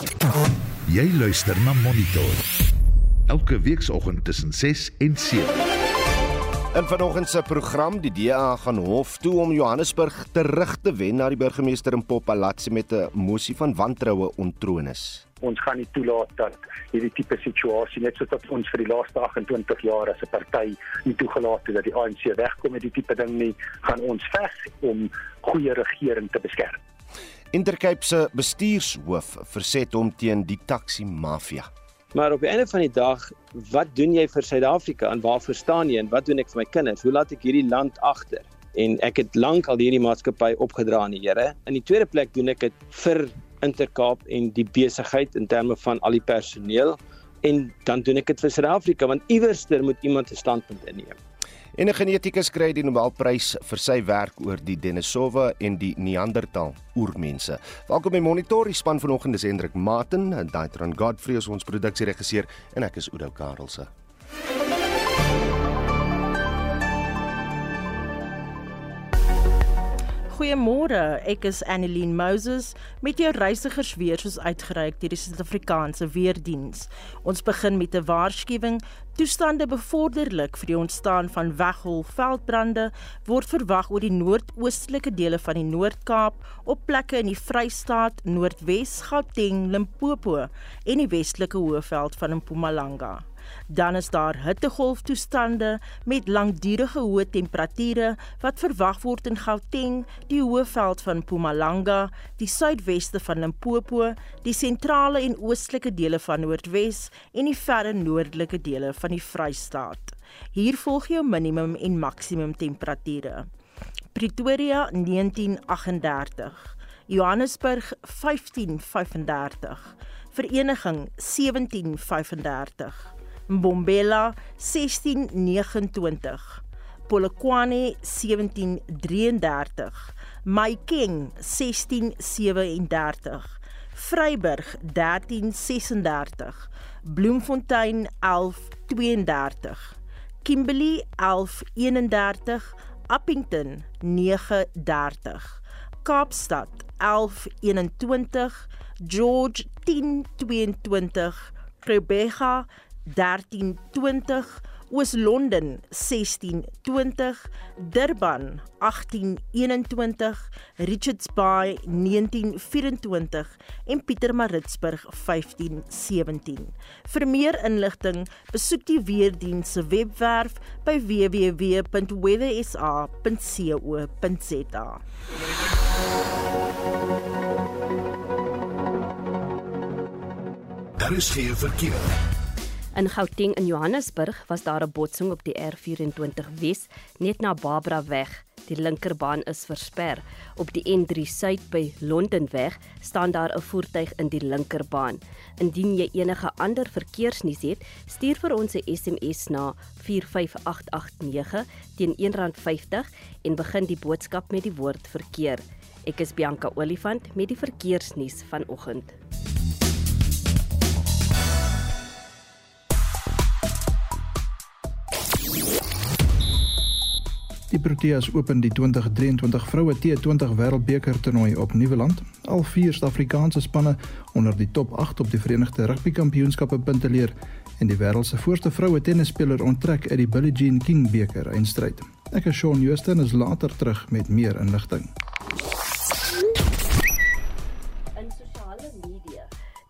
Jy luister na Monitor. Elke weekoggend tussen 6 en 7. In vanoggend se program die DA gaan hof toe om Johannesburg terug te wen na die burgemeester in Popalatsi met 'n mosie van wantroue ontroon is. Ons gaan nie toelaat dat hierdie tipe situasie net soos wat ons vir die laaste 28 jaar as 'n party nie toegelaat het dat die ANC wegkom met die tipe ding nie, gaan ons veg om goeie regering te beskerm. Intercape se bestuurshoof verset hom teen die taxi mafia. Maar op die einde van die dag, wat doen jy vir Suid-Afrika en waarvoor staan jy en wat doen ek vir my kinders? Hoe laat ek hierdie land agter? En ek het lank al hierdie maatskappy opgedra aan die Here. In die tweede plek doen ek dit vir Intercape en die besigheid in terme van al die personeel en dan doen ek dit vir Suid-Afrika want iewerster moet iemand 'n standpunt inneem. En 'n genetikus kry die Nobelprys vir sy werk oor die Denisova en die Neanderthal oermense. Welkom by Monitor, die span vanoggend is Hendrik Maten, Daitron Godfrey is ons produksieregisseur en ek is Oudo Karelse. Goeiemôre, ek is Annelien Moses met jou reisigersweer soos uitgereik deur die Suid-Afrikaanse Weerdiens. Ons begin met 'n waarskuwing. Toestande bevorderlik vir die ontstaan van weggolfveldbrande word verwag oor die noordoostelike dele van die Noord-Kaap, op plekke in die Vrystaat, Noordwes, Gauteng, Limpopo en die Westelike Hoëveld van Mpumalanga. Dan is daar hittegolftoestande met langdurige hoë temperature wat verwag word in Gauteng, die Hoëveld van Mpumalanga, die suidweste van Limpopo, die sentrale en oostelike dele van Noordwes en die verre noordelike dele van die Vrystaat. Hier volg jou minimum en maksimum temperature. Pretoria 1938, Johannesburg 1535, Vereniging 1735. Mbombela 1629, Polokwane 1733, Maikeng 1637, Vryburg 1336, Bloemfontein 1132, Kimberley 1131, Appington 930, Kaapstad 1121, George 1022, Gqeberha 1320 Oos-London 1620 Durban 1821 Richards Bay 1924 en Pietermaritzburg 1517 Vir meer inligting besoek die weerdiens se webwerf by www.weathersa.co.za Daar is geen verkeer. In Gauteng in Johannesburg was daar 'n botsing op die R24 Wes net na Barbara weg. Die linkerbaan is versper. Op die N3 Suid by Londenweg staan daar 'n voertuig in die linkerbaan. Indien jy enige ander verkeersnuus het, stuur vir ons 'n SMS na 45889 teen R1.50 en begin die boodskap met die woord verkeer. Ek is Bianca Olifant met die verkeersnuus vanoggend. Die Proteas open die 2023 vroue T20 Wêreldbeker toernooi op Nieuweland. Al vier Suid-Afrikaanse spanne onder die top 8 op die Verenigde Rugby Kampioenskappe punte leer en die wêreld se voorste vroue tennisspeler onttrek uit die Billie Jean King beker eindstryd. Ek is Shaun Joosten is later terug met meer inligting.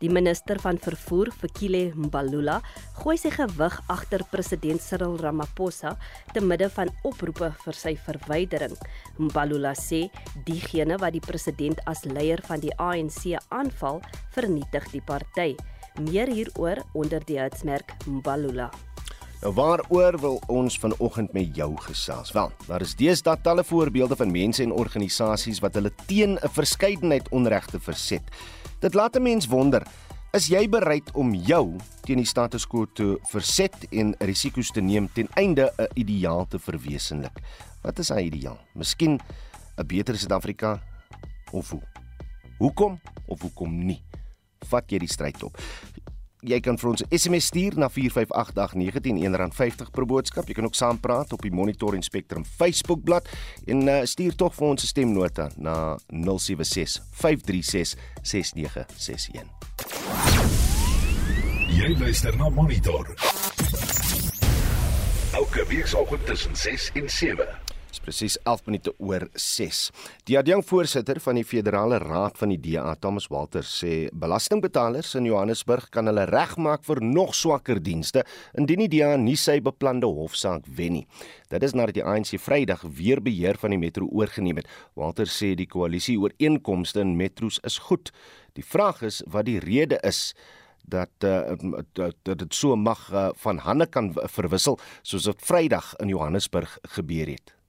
Die minister van vervoer, Fikile Mbalula, gooi sy gewig agter president Cyril Ramaphosa te midde van oproepe vir sy verwydering. Mbalula sê diegene wat die president as leier van die ANC aanval, vernietig die party. Meer hieroor onder die hitsmerk Mbalula. Nou waaroor wil ons vanoggend met jou gesels? Wel, daar is deesdae talle voorbeelde van mense en organisasies wat hulle teen 'n verskeidenheid onregte verset. Dit laat 'n mens wonder, is jy bereid om jou teen die status quo te verset en risiko's te neem ten einde 'n ideaal te verwesenlik? Wat is 'n ideaal? Miskien 'n beter Suid-Afrika of hoe? Hoekom of hoekom nie? Vat jy die stryd op? Jy kan vir ons 'n SMS stuur na 4588919 R50 per boodskap. Jy kan ook saampraat op die Monitor en Spectrum Facebookblad en uh, stuur tog vir ons 'n stemnota na 076 536 6961. Jy luister na Monitor. Elke weekoggend tussen 6 en 7 presies 11 minute oor 6. Die adjunkvoorsitter van die Federale Raad van die DA, Thomas Walter, sê belastingbetalers in Johannesburg kan hulle regmaak vir nog swakker dienste indien die DA nie sy beplande hofsaak wen nie. Dit is nadat die ANC Vrydag weer beheer van die metro oorgeneem het. Walter sê die koalisie ooreenkomste in metros is goed. Die vraag is wat die rede is dat uh, dat dit so mag uh, van hande kan verwissel soos dit Vrydag in Johannesburg gebeur het.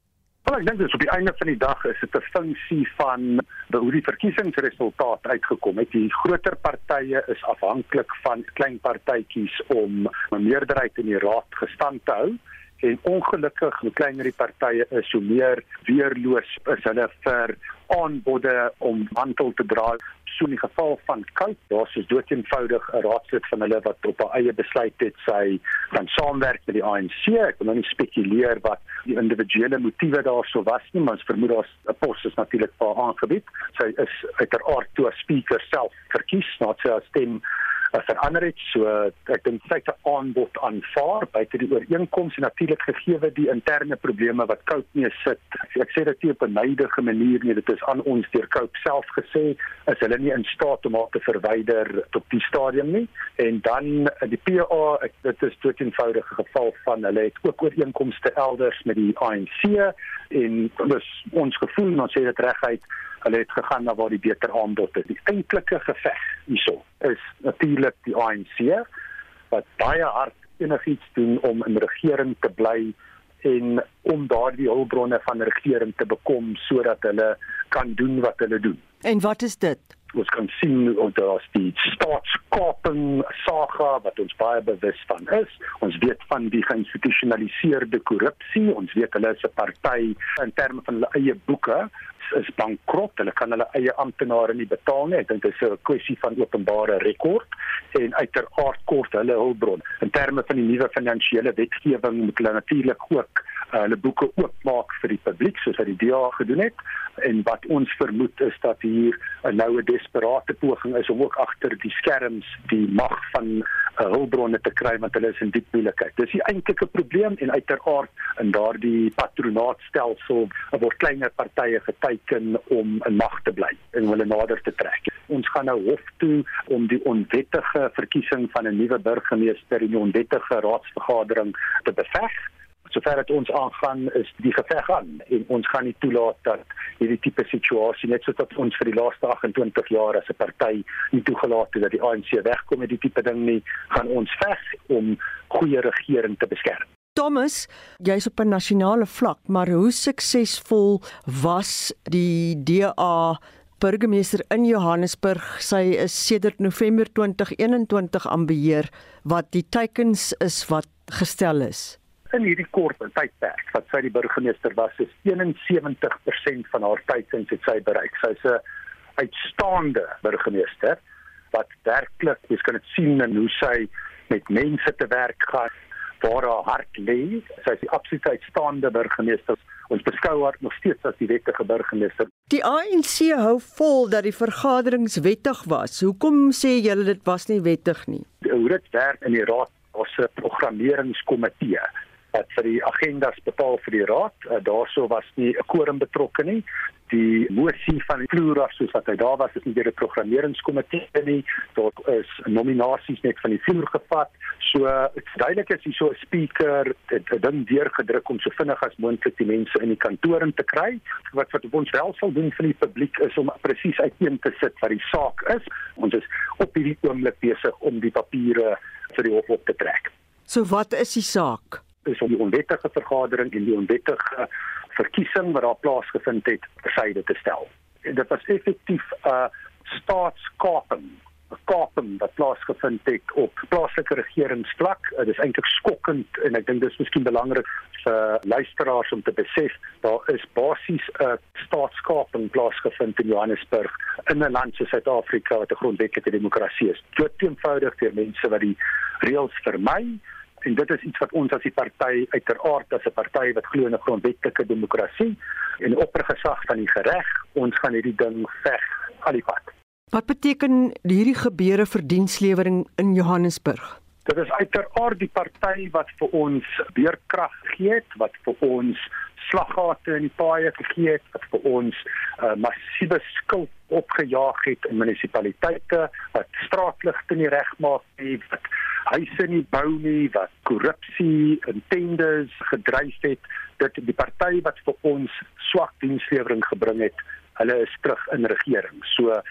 Wel ek dink dis op die einde van die dag is dit 'n funksie van hoe die verkiesingsresultaat uitgekom het. Die groter partye is afhanklik van klein partytjies om 'n meerderheid in die raad gestand te hou en ongelukkig hoe kleiner die partye is, hoe meer weerloos is hulle vir aanbode om mantel te dra. So in die geval van Koup, daar's is dood eenvoudig 'n raadslid van hulle wat op haar eie besluit het sy gaan saamwerk met die ANC. Ek wil nou nie spekuleer wat die individuele motiewe daarso was nie, maar ons vermoed daar's 'n pos is natuurlik vir haar aangebied. Sy is uiteraard toe as speaker self verkies, nadat sy haar stem verander het. So ek dink sy 'n aanbod aanvaar buite die ooreenkoms en natuurlik gegee die interne probleme wat Cope mee sit. Ek sê dit nie op 'n neidige manier nie. Dit is aan ons deur Cope self gesê is hulle nie in staat om haar te verwyder op die stadium nie. En dan die PA, ek, dit is tot eenvoudige geval van hulle het ook ooreenkomste elders met die ANC en dis ons gevoel ons sê dit reguit hulle het gegaan na waar die beter aanbod is. Die eintlike geveg hierso is natuurlik die ANC wat baie hard enigiets doen om in regering te bly en om daardie hulpbronne van regering te bekom sodat hulle kan doen wat hulle doen. En wat is dit? ons kan sien of daar's die staatskaping saga wat ons baie bewus van is. Ons weet van die geïnstitusionaliseerde korrupsie. Ons weet hulle is 'n party in terme van hulle eie boeke is bankrot. Hulle kan hulle eie amptenare nie betaal nie. Ek dink dit is 'n kwessie van openbare rekord en uiteraard kort hulle hulpbron. In terme van die nuwe finansiële wetgewing moet hulle natuurlik ook uh, hulle boeke oopmaak vir die publiek soos wat die DA gedoen het en wat ons vermoed is dat hier 'n noue desperate poging is om ook agter die skerms die mag van uh, hulpbronne te kry want hulle is in diep moeilikheid. Dis die eintlike probleem en uiteraard in daardie patronaatstelsel word kleiner partye geteken om in mag te bly en hulle nader te trek. Ons gaan nou hof toe om die onwettige verkiesing van 'n nuwe burgemeester in die onwettige raadsvergadering te beveg sover dit ons aangaan is die geveg aan. En ons gaan nie toelaat dat hierdie tipe situasie net soos wat ons vir die laaste 28 jaar as 'n party nie toegelaat het dat die ANC wegkom met die tipe ding nie gaan ons veg om goeie regering te beskerm. Thomas, jy's op 'n nasionale vlak, maar hoe suksesvol was die DA burgemeester in Johannesburg? Sy is sedert November 2021 aan beheer. Wat die teikens is wat gestel is in hierdie kort tydperk wat sy die burgemeester was, is 71% van haar tydens het sy bereik. Sy's 'n uitstaande burgemeester wat werklik, jy kan dit sien in hoe sy met mense te werk gaan, waar haar hart lê. Sy's die absolute uitstaande burgemeester. Ons beskou haar nog steeds as die wettige burgemeester. Die ANC hou vol dat die vergaderings wettig was. Hoekom sê julle dit was nie wettig nie? Hoe dit werk in die raad ons programmeringskomitee wat vir die agendas bepaal vir die raad. Uh, Daarso was nie 'n quorum betrokke nie. Die moesie van die vloer af soos wat hy daar was, is nie deur die programmeringskomitee nie. Daar is nominasies net van die vloer gevat. So duidelik is hier so 'n speaker 'n ding deurgedruk om so vinnig as moontlik die mense in die kantoor in te kry. Wat wat ons wel sal doen vir die publiek is om presies uiteen te sit wat die saak is. Ons is op hierdie oomblik besig om die papiere vir die hof op te trek. So wat is die saak? Is om die onwettige vergadering en die onwettige verkiesing wat daar plaasgevind het versyde te stel. En dit was effektief 'n uh, staatskaping, 'n kaping wat plaasgevind het op plaaslike regeringsvlak. Dit is eintlik skokkend en ek dink dis miskien belangrik vir luisteraars om te besef daar is basies 'n staatskaping plaasgevind in Johannesburg in 'n land soos Suid-Afrika wat 'n grondwetlike demokrasie is. Dit eenvoudig vir mense wat die reëls vermy en dit is iets wat ons as die party uiteraard as 'n party wat glo in 'n grondwetlike demokrasie en oppergesag van die reg ons gaan hierdie ding veg al die pad. Wat beteken hierdie gebeure vir dienslewering in Johannesburg? Dit is uiteraard die party wat vir ons weerkrag gee wat vir ons slaggate in die paaie gegee het, wat vir ons uh, massiewe skuld opgejaag het in munisipaliteite, wat straatligte nie regmaak nie, wat huise nie bou nie, wat korrupsie in tenders gedryf het, dit die party wat vir ons swak dienslewering gebring het, hulle is terug in regering. So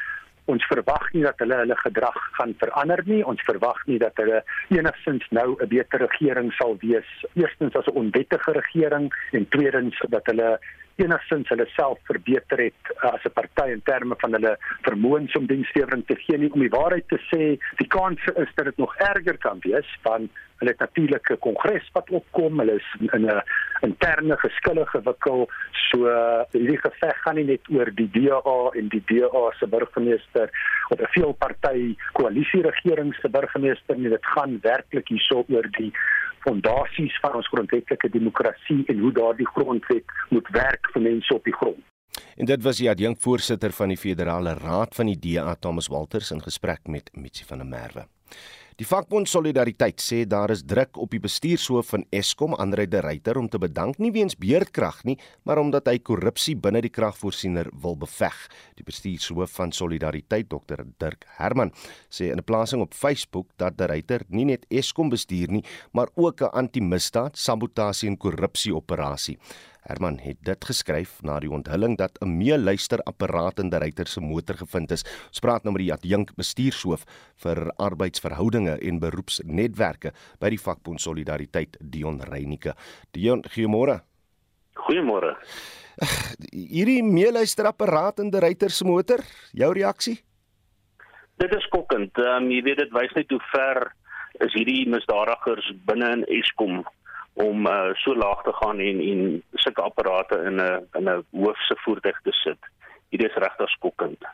ons verwag nie dat hulle hulle gedrag gaan verander nie. Ons verwag nie dat hulle enigstens nou 'n beter regering sal wees. Eerstens as 'n onwettige regering en tweedens dat hulle enigstens hulle self verbeter het as 'n party in terme van hulle vermoëns om dienslewering te gee nie om die waarheid te sê. Die kans is dat dit nog erger kan wees van hulle natuurlike kongres wat opkom. Hulle is in 'n interne geskille gewikkel. So hierdie geveg gaan nie net oor die DA en die DA se burgemeester of 'n veelparty koalisie regering se burgemeester nie. Dit gaan werklik hierso oor die fondasies van ons grondwetlike demokrasie en hoe daardie grondwet moet werk vir mense op die grond. En dit was die adjunkvoorsitter van die Federale Raad van die DA Thomas Walters in gesprek met Mitsi van der Merwe. Die vakbond Solidariteit sê daar is druk op die bestuurshoof van Eskom, Andre de Ruyter, om te bedank nie weens beerdkrag nie, maar omdat hy korrupsie binne die kragvoorsiener wil beveg. Die bestuurshoof van Solidariteit, Dr Dirk Herman, sê in 'n plasing op Facebook dat de Ruyter nie net Eskom bestuur nie, maar ook 'n anti-misdaad, sabotasie en korrupsie operasie. Herman het dit geskryf na die onthulling dat 'n meeluisterapparaat in die ryter se motor gevind is. Ons praat nou met die adjunk bestuurshoof vir arbeidsverhoudinge en beroepsnetwerke by die vakbond Solidariteit Dion Reynike. Dion, goeiemôre. Goeiemôre. Hierdie meeluisterapparaat in die ryter se motor, jou reaksie? Dit is skokkend. Ehm um, jy weet dit wys net hoe ver is hierdie misdadigers binne in Eskom om uh, so laag te gaan en en sulke apparate in 'n in 'n hoofse voertuig te sit. Dit is regtig skokkend.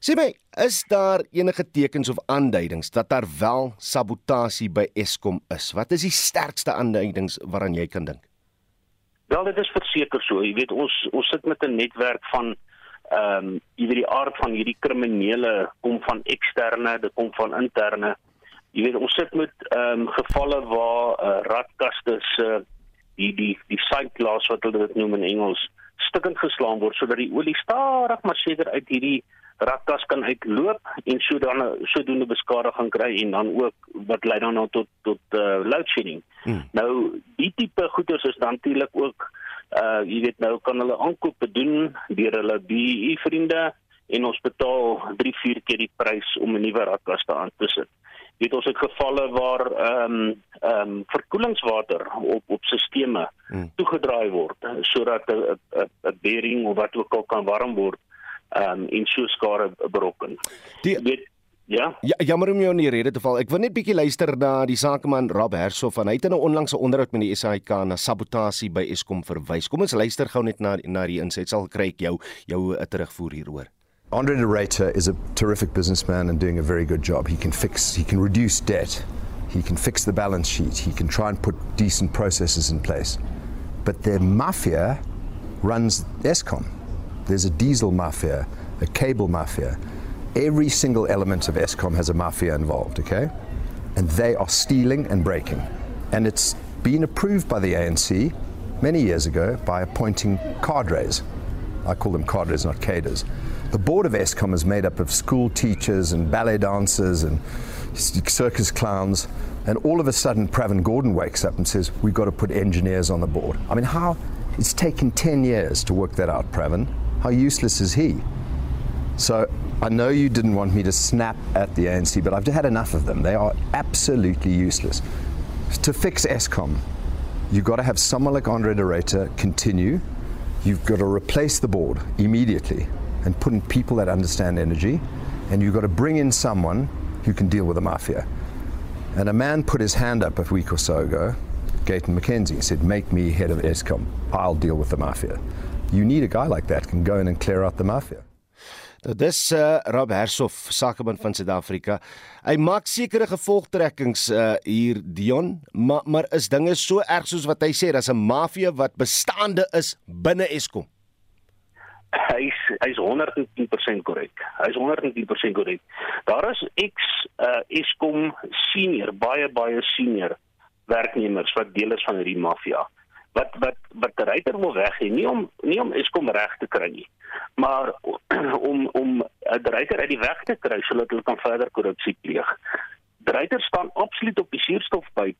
Sê my, is daar enige tekens of aanduidings dat daar wel sabotasie by Eskom is? Wat is die sterkste aanduidings waaraan jy kan dink? Wel, dit is verseker so. Jy weet ons ons sit met 'n netwerk van ehm um, jy weet die aard van hierdie kriminele kom van eksterne, dit kom van interne jy weet ons sit met ehm um, gevalle waar uh, radkaste se uh, die die die side glass wat hulle dit noem in Engels stukkend geslaan word sodat die olie stadig maar seker uit hierdie radkas kan uitloop en so dan sodoende beskadiging kry en dan ook wat lei dan nou tot tot uh, load shedding. Hmm. Nou die tipe goederes is natuurlik ook uh jy weet nou kan hulle aankope doen deur hulle BE vriende en ons betaal 3 4 keer die prys om 'n nuwe radkas te aan te sit het ons ook gevalle waar ehm um, ehm um, verkoelingswater op op sisteme hmm. toegedraai word sodat 'n 'n 'n bearing of wat ook al kan warm word ehm um, en so skare berokken. Die weet Ja. Ja, jammer om jou in die rede te val. Ek wil net bietjie luister na die sakeman Rob Hersof van hy het in 'n onlangse onderhoud met die SAIK na sabotasie by Eskom verwys. Kom ons luister gou net na na die insig. Sal kry ek jou jou 'n terugvoer hieroor. Andre de Ruyter is a terrific businessman and doing a very good job. He can fix, he can reduce debt, he can fix the balance sheet, he can try and put decent processes in place. But the mafia runs ESCOM. There's a diesel mafia, a cable mafia. Every single element of ESCOM has a mafia involved, okay? And they are stealing and breaking. And it's been approved by the ANC many years ago by appointing cadres. I call them cadres, not cadres the board of ESCOM is made up of school teachers and ballet dancers and circus clowns. And all of a sudden, Pravin Gordon wakes up and says, We've got to put engineers on the board. I mean, how? It's taken 10 years to work that out, Pravin. How useless is he? So I know you didn't want me to snap at the ANC, but I've had enough of them. They are absolutely useless. To fix ESCOM, you've got to have someone like Andre de Ruyter continue. You've got to replace the board immediately and put in people that understand energy, and you've got to bring in someone who can deal with the mafia. And a man put his hand up a week or so ago, Gayton McKenzie, said, Make me head of ESCOM. I'll deal with the mafia. You need a guy like that can go in and clear out the mafia. Dit is uh, Rob Hersof, sakeman van Suid-Afrika. Hy maak sekere gevolgtrekkings uh, hier Dion, maar maar is dinge so erg soos wat hy sê, daar's 'n mafia wat bestaande is binne Eskom. Hy's hy's 110% korrek. Hy's 110% korrek. Daar is ex uh, Eskom senior, baie baie senior werknemers wat deel is van hierdie maffia. Wat wat wat ryter wil weg hê, nie om nie om Eskom reg te kry nie, maar om om 'n ryter uit die weg te kry sodat hulle kan verder korrupsie pleeg. Ryter staan absoluut op die suurstofpyp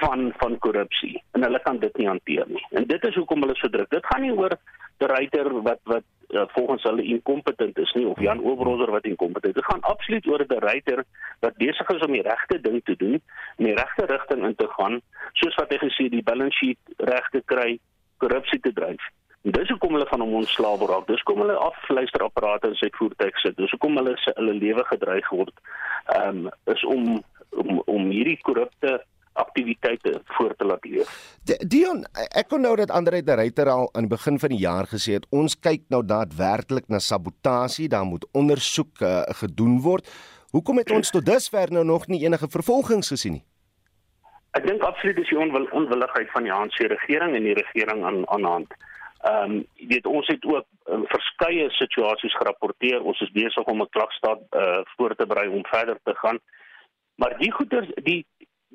van van korrupsie en hulle kan dit nie hanteer nie. En dit is hoekom hulle so druk. Dit gaan nie oor die ryter wat wat uh, volgens hulle inkompetent is nie of Jan Oberholzer wat inkompetent is. Dit gaan absoluut oor 'n ryter wat besig is om die regte ding te doen, in die regte rigting in te gaan, soos wat hy gesê die balance sheet reg te kry, korrupsie te dryf. En dis hoekom hulle van hom ontslaaw word. Dis hoekom hulle afluisterapparate in sy voertuig sit. Dis hoekom hulle se hulle lewe gedreig word. Ehm um, is om om om hierdie korrupte aktiwiteite voort te laat leef. Dion, ek kon nou dat Andre de Ruyter al aan die begin van die jaar gesê het ons kyk nou daadwerklik na sabotasie, daar moet ondersoek uh, gedoen word. Hoekom het ons tot dusver nou nog nie enige vervolgings gesien nie? Ek dink absoluut dis die onwil onwilligheid van die ANC regering en die regering aan aan hand. Ehm um, jy weet ons het ook uh, verskeie situasies gerapporteer. Ons is besig om 'n klagstaat uh, voor te berei om verder te gaan. Maar die goeder die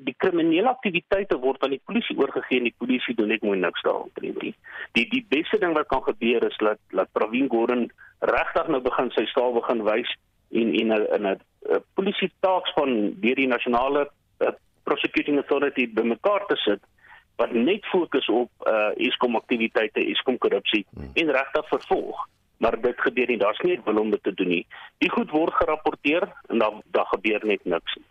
die kriminele aktiwiteite word aan die polisie oorgegee en die polisie doen net mooi niks daaroor nie. Die die beste ding wat kan gebeur is dat dat Pravin Gordhan regtig nou begin sy staal begin wys en en 'n 'n 'n polisie taakspan deur die nasionale uh, prosecuting authority bymekaar te sit wat net fokus op uh Eskom aktiwiteite, Eskom korrupsie hmm. en regtig vervolg. Maar dit gebeur nie, daar's nie wil om dit te doen nie. Die goed word gerapporteer en dan daar gebeur net niks nie.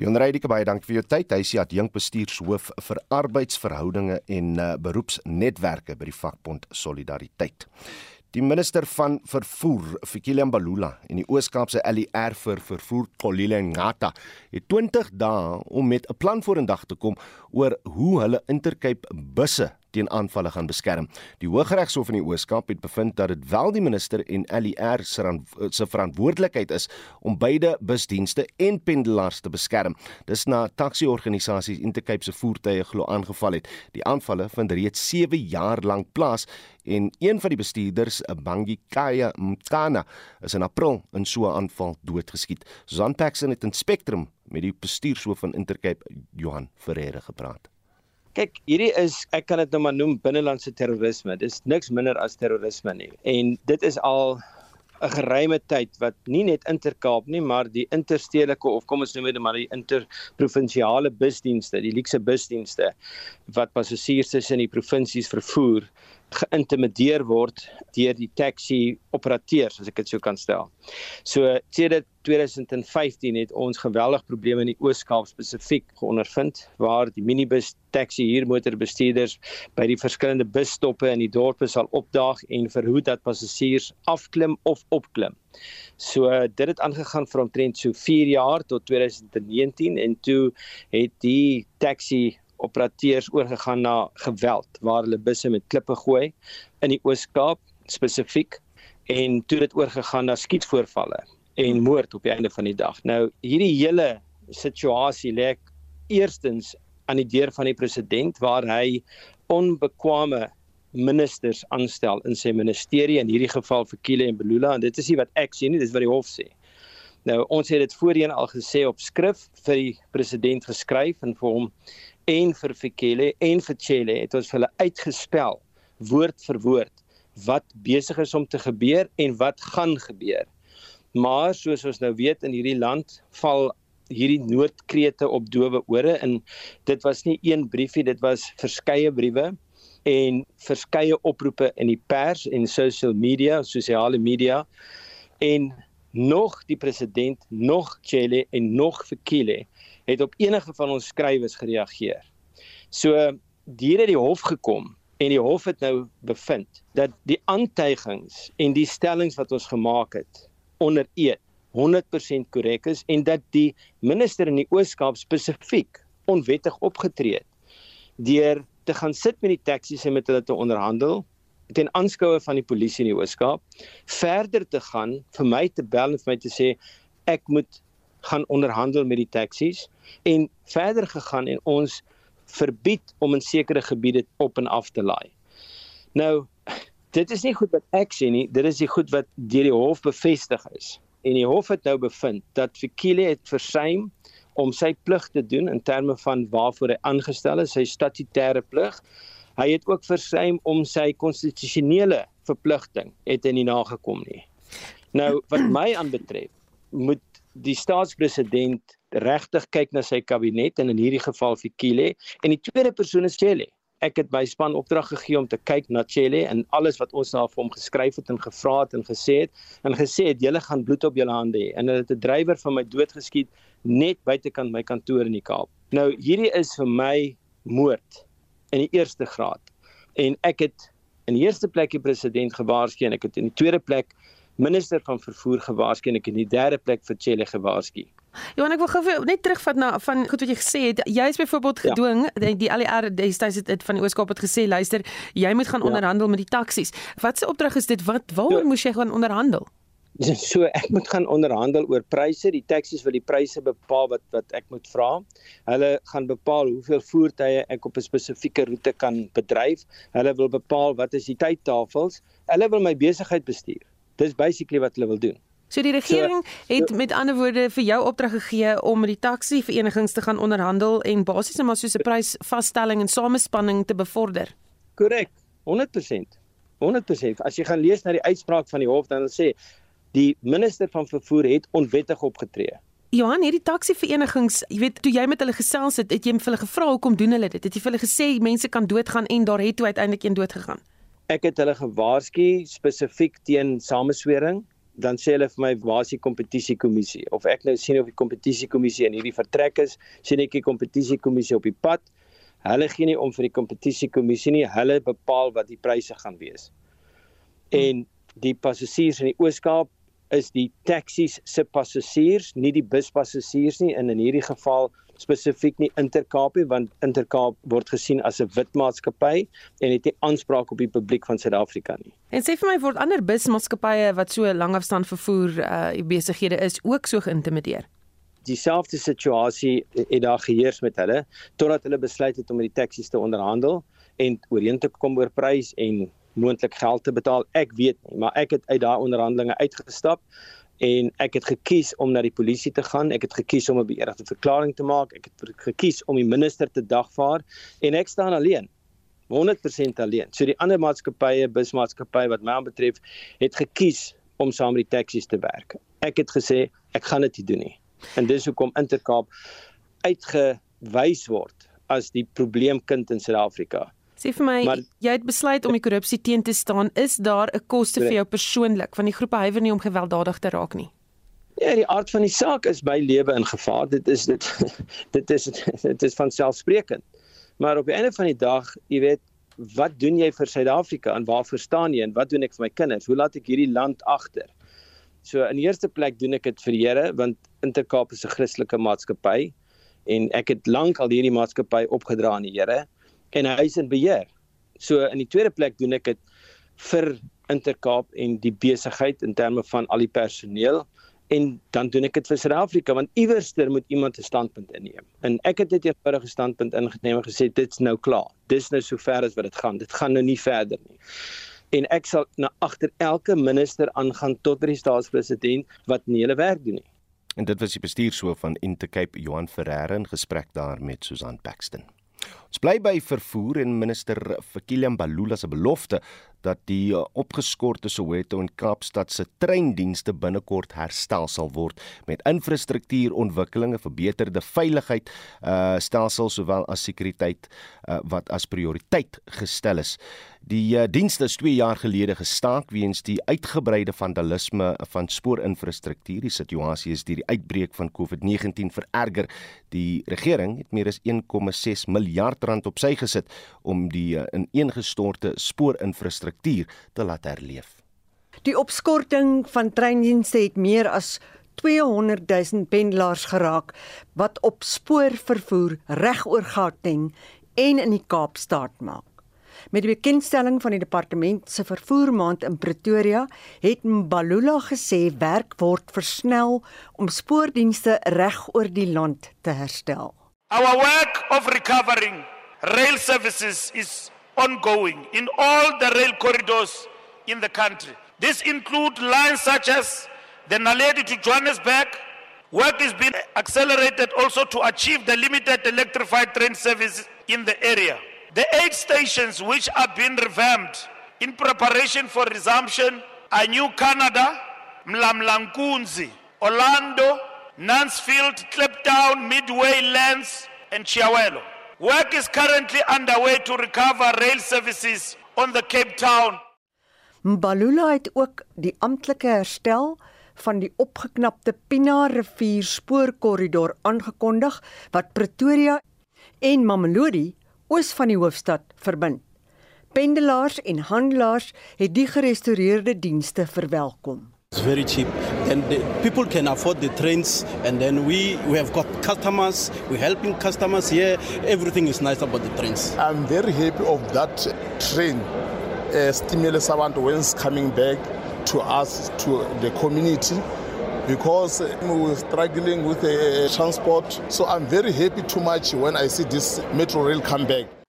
Dion Reidike baie dankie vir jou tyd. Hy is die adjunk bestuurshoof vir arbeidsverhoudinge en uh, beroepsnetwerke by die vakbond Solidariteit. Die minister van vervoer, Fikile Mbalula, en die Oos-Kaapse LER vir vervoer, Kolile Ngata, het 20 dae om met 'n plan vorendag te kom oor hoe hulle Intercape busse teen aanvalle gaan beskerm. Die Hooggeregshof in die Oos-Kaap het bevind dat dit wel die minister en LER se verantwoordelikheid is om beide busdienste en pendelaars te beskerm. Dis na taksi-organisasies Intercape se voertuie glo aangeval het. Die aanvalle vind reeds 7 jaar lank plaas en een van die bestuurders, Bangikaya Mtana, is in April in so 'n aanval doodgeskiet. Susan Paxson het in Spectrum met die bestuurshoof van Intercape, Johan Ferreira, gepraat. Kyk, hierdie is ek kan dit nou maar noem binnelandse terrorisme. Dis niks minder as terrorisme nie. En dit is al 'n geruime tyd wat nie net Intercape nie, maar die interstedelike of kom ons noem dit maar die interprovinsiale busdienste, die luukse busdienste wat passasiers tussen die provinsies vervoer, geïntimideer word deur die taxi operateurs as ek dit so kan stel. So sedert 2015 het ons geweldig probleme in die Oos-Kaap spesifiek geondervind waar die minibus taxi huurmotorbestuurders by die verskillende busstoppe in die dorpe sal opdaag en verhoed dat passasiers afklim of opklim. So dit het aangegaan vir omtrent so 4 jaar tot 2019 en toe het die taxi operateurs oorgegaan na geweld waar hulle busse met klippe gooi in die Oos-Kaap spesifiek en toe dit oorgegaan na skietvoorvalle en moord op die einde van die dag. Nou hierdie hele situasie lê eerstens aan die deur van die president waar hy onbekwame ministers aanstel in sy ministerie in hierdie geval vir Kile en Belula en dit is nie wat ek sê nie dis wat die hof sê. Nou ons het dit voorheen al gesê op skrif vir die president geskryf en vir hom en vir Fikile en vir Chele het ons vir hulle uitgespel woord vir woord wat besig is om te gebeur en wat gaan gebeur. Maar soos ons nou weet in hierdie land val hierdie noodkrete op dowe ore en dit was nie een briefie, dit was verskeie briewe en verskeie oproepe in die pers en social media, sosiale media en nog die president, nog Chele en nog Fikile het op enige van ons skrywes gereageer. So diere die hof gekom en die hof het nou bevind dat die aantuigings en die stellings wat ons gemaak het onder eed 100% korrek is en dat die minister in die Oos-Kaap spesifiek onwettig opgetree het deur te gaan sit met die taksies en met hulle te onderhandel ten aanskoue van die polisie in die Oos-Kaap verder te gaan vir my te bel en vir my te sê ek moet gaan onderhandel met die taksies en verder gegaan en ons verbied om in sekere gebiede op en af te laai. Nou Dit is nie goed wat ek sê nie, dit is die goed wat deur die hof bevestig is. En die hof het nou bevind dat Fikile het versuim om sy plig te doen in terme van waarvoor hy aangestel is, sy statutêre plig. Hy het ook versuim om sy konstitusionele verpligting het hy nie nagekom nie. Nou wat my aanbetref, moet die staatspresident regtig kyk na sy kabinet en in hierdie geval Fikile en die tweede persoon is Chele. Ek het my span opdrag gegee om te kyk na Chele en alles wat ons na hom geskryf het en gevra het en gesê het en gesê het julle gaan bloed op julle hande hê en hulle het 'n drywer van my dood geskiet net buitekant my kantoor in die Kaap. Nou hierdie is vir my moord in die eerste graad. En ek het in die eerste plek die president gewaarsku en ek het in die tweede plek minister van vervoer gewaarsku en ek in die derde plek vir Chelle gewaarsku. Johan, ek wil gou net terugvat na van goed wat jy gesê het. Jy is byvoorbeeld ja. gedwing ja. die, die ALR destyds het, het van die Ooskaap het gesê, luister, jy moet gaan ja. onderhandel met die taksies. Wat se opdrag is dit? Wat waaroor ja. moes jy gaan onderhandel? So ek moet gaan onderhandel oor pryse. Die taksies wil die pryse bepaal wat wat ek moet vra. Hulle gaan bepaal hoeveel voertuie ek op 'n spesifieke roete kan bedryf. Hulle wil bepaal wat is die tydtafels. Hulle wil my besigheid bestuur. Dis basically wat hulle wil doen. So die regering so, het met ander woorde vir jou opdrag gegee om met die taxi verenigings te gaan onderhandel en basies net maar so 'n prysvasstelling en samespanning te bevorder. Korrek. 100%. 100%. As jy gaan lees na die uitspraak van die hof dan sê die minister van vervoer het onwettig opgetree. Johan, hierdie taxi verenigings, jy weet, toe jy met hulle gesels het, het jy vir hulle gevra hoekom doen hulle dit? Het jy vir hulle gesê mense kan doodgaan en daar het toe uiteindelik een dood gegaan? Ek het hulle gewaarsku spesifiek teen sameswering dan sê hulle vir my waar is die kompetisiekommissie of ek nou sien of die kompetisiekommissie in hierdie vertrek is sien ek die kompetisiekommissie op die pad. Hulle gee nie om vir die kompetisiekommissie nie. Hulle bepaal wat die pryse gaan wees. En die passasiers in die Ooskaap is die taksies se passasiers nie die buspassasiers nie en in hierdie geval spesifiek nie Intercape want Intercape word gesien as 'n wit maatskappy en het nie aanspraak op die publiek van Suid-Afrika nie. En sê vir my word ander busmaatskappye wat so langafstand vervoer uh besighede is ook so geïntimideer. Dieselfde situasie het daar geheers met hulle totdat hulle besluit het om met die taksies te onderhandel en ooreen te kom oor prys en moontlik geld te betaal. Ek weet nie, maar ek het uit daai onderhandelinge uitgestap en ek het gekies om na die polisie te gaan. Ek het gekies om 'n beëdigde verklaring te maak. Ek het gekies om die minister te dagvaar en ek staan alleen. 100% alleen. So die ander maatskappye, busmaatskappye wat my aanbetref, het gekies om saam met die taksies te werk. Ek het gesê ek gaan dit nie doen nie. En dis hoekom Intercape uitgewys word as die probleemkind in Suid-Afrika. Sê vir my, maar, jy het besluit om die korrupsie teen te staan. Is daar 'n koste vir jou persoonlik van die groepe huiwer nie om gewelddadig te raak nie? Ja, die aard van die saak is my lewe in gevaar. Dit is dit dit is dit is van selfsprekend. Maar op die einde van die dag, jy weet, wat doen jy vir Suid-Afrika en waar verstaan jy en wat doen ek vir my kinders? Hoe laat ek hierdie land agter? So in die eerste plek doen ek dit vir die Here want Intercape is 'n Christelike maatskappy en ek het lank al hierdie maatskappy opgedra aan die Here en hy is in beheer. So in die tweede plek doen ek dit vir Intercape en die besigheid in terme van al die personeel en dan doen ek dit vir Suid-Afrika want iewerster moet iemand 'n standpunt inneem. En ek het dit eenvoudige standpunt ingeneem en gesê dit's nou klaar. Dis nou sover as wat dit gaan. Dit gaan nou nie verder nie. En ek sal na agter elke minister aangaan tot by die staatspresident wat nie hulle werk doen nie. En dit was die bestuurshoof van Intercape Johan Ferreira in gesprek daar met Susan Paxton. Ons bly by vervoer en minister Fikile Mbalula se belofte dat die uh, opgeskorte Soweto en Kaapstad se treindienste binnekort herstel sal word met infrastruktuurontwikkelinge, verbeterde veiligheid, uh stelsels sowel as sekuriteit uh, wat as prioriteit gestel is. Die uh, dienste is 2 jaar gelede gestaak weens die uitgebreide vandalisme van spoorinfrastruktuur. Die situasie is deur die uitbreek van COVID-19 vererger. Die regering het meer as 1,6 miljard rand op sy gesit om die uh, ineengestorte spoorinfrastruktuur infrastruktuur te laat herleef. Die opskorting van treindienste het meer as 200 000 pendelaars geraak wat op spoorvervoer reg oor Gauteng en in die Kaapstad maak. Met die bekendstelling van die departement se vervoermaand in Pretoria het Mbalula gesê werk word versnel om spoordienste reg oor die land te herstel. Our work of recovering rail services is ongoing in all the rail corridors in the country. This includes lines such as the Naledi to Johannesburg. Work is being accelerated also to achieve the limited electrified train service in the area. The eight stations which are being revamped in preparation for resumption are New Canada, Mlamlankunzi, Orlando, Nansfield, Kliptown, Midway, Lens, and Chiawelo. Work is currently underway to recover rail services on the Cape Town. Mbalula het ook die amptelike herstel van die opgeknapte Pina rivier spoorkorridor aangekondig wat Pretoria en Mamelodi oos van die hoofstad verbind. Pendelaars en handelaars het die gerestoreerde dienste verwelkom. It's very cheap. And people can afford the trains. And then we we have got customers. We're helping customers here. Everything is nice about the trains. I'm very happy of that train uh, stimulus abantu when it's coming back to us to the community because we're struggling with the transport. So I'm very happy too much when I see this metro rail come back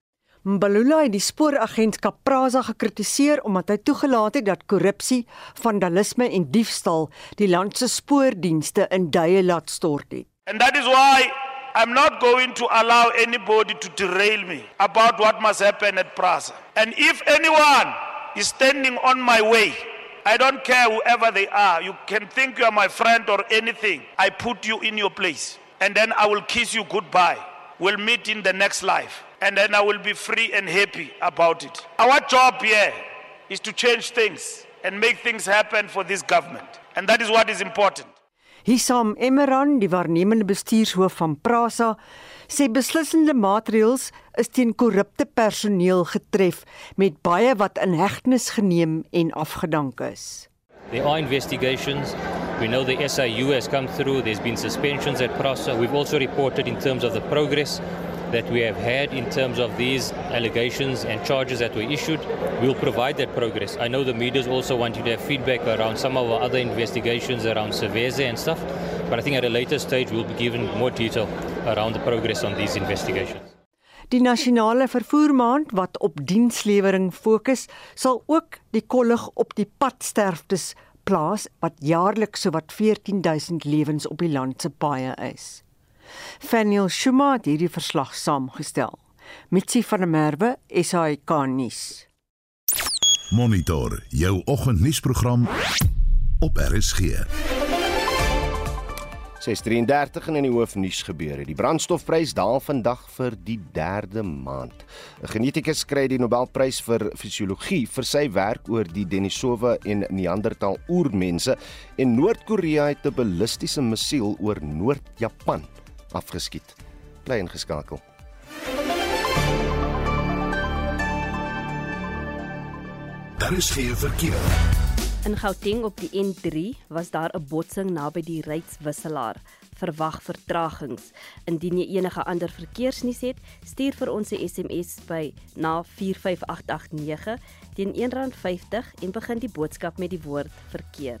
Mbalula het die spooragentskap Prasa gekritiseer omdat hy toegelaat het dat korrupsie, vandalisme en diefstal die land se spoordienste in duie laat stort het. And that is why I'm not going to allow anybody to derail me about what must happen at Prasa. And if anyone is standing on my way, I don't care whoever they are. You can think you are my friend or anything. I put you in your place. And then I will kiss you goodbye. We'll meet in the next life. And then I will be free and happy about it. Our job here is to change things and make things happen for this government. And that is what is important. Hisam Emeran, die waarnemende bestuurshoof van Prasa, sê beslissende maatreëls is teen korrupte personeel getref met baie wat in hegtenis geneem en afgedank is. There are investigations. We know the SIU has come through. There's been suspensions at Prasa. We've also reported in terms of the progress that we have had in terms of these allegations and charges that were issued. We'll provide that progress. I know the media also want you to have feedback around some of our other investigations around Cerveza and stuff, but I think at a later stage we'll be given more detail around the progress on these investigations. Die nasionale vervoermaand wat op dienslewering fokus, sal ook die kollig op die padsterftes plaas wat jaarliks sowat 14000 lewens op die land se paaie is. Faniel Shuma het hierdie verslag saamgestel. Mitsi van der Merwe, SAK nuus. Monitor jou oggendnuusprogram op RSG. 6:33 in die hoofnuus gebeure. Die brandstofprys daal vandag vir die 3de maand. 'n Genetikus kry die Nobelprys vir fisiologie vir sy werk oor die Denisova en Neanderthal oermense en Noord-Korea het 'n ballistiese missiel oor Noord-Japan afgeskiet. Bly ingeskakel. Daar is geen verkeer. In Gauteng op die N3 was daar 'n botsing naby die Rydswisselaar. Verwag vertragings. Indien jy enige ander verkeersnuus het, stuur vir ons 'n SMS by na 45889 teen R1.50 en begin die boodskap met die woord verkeer.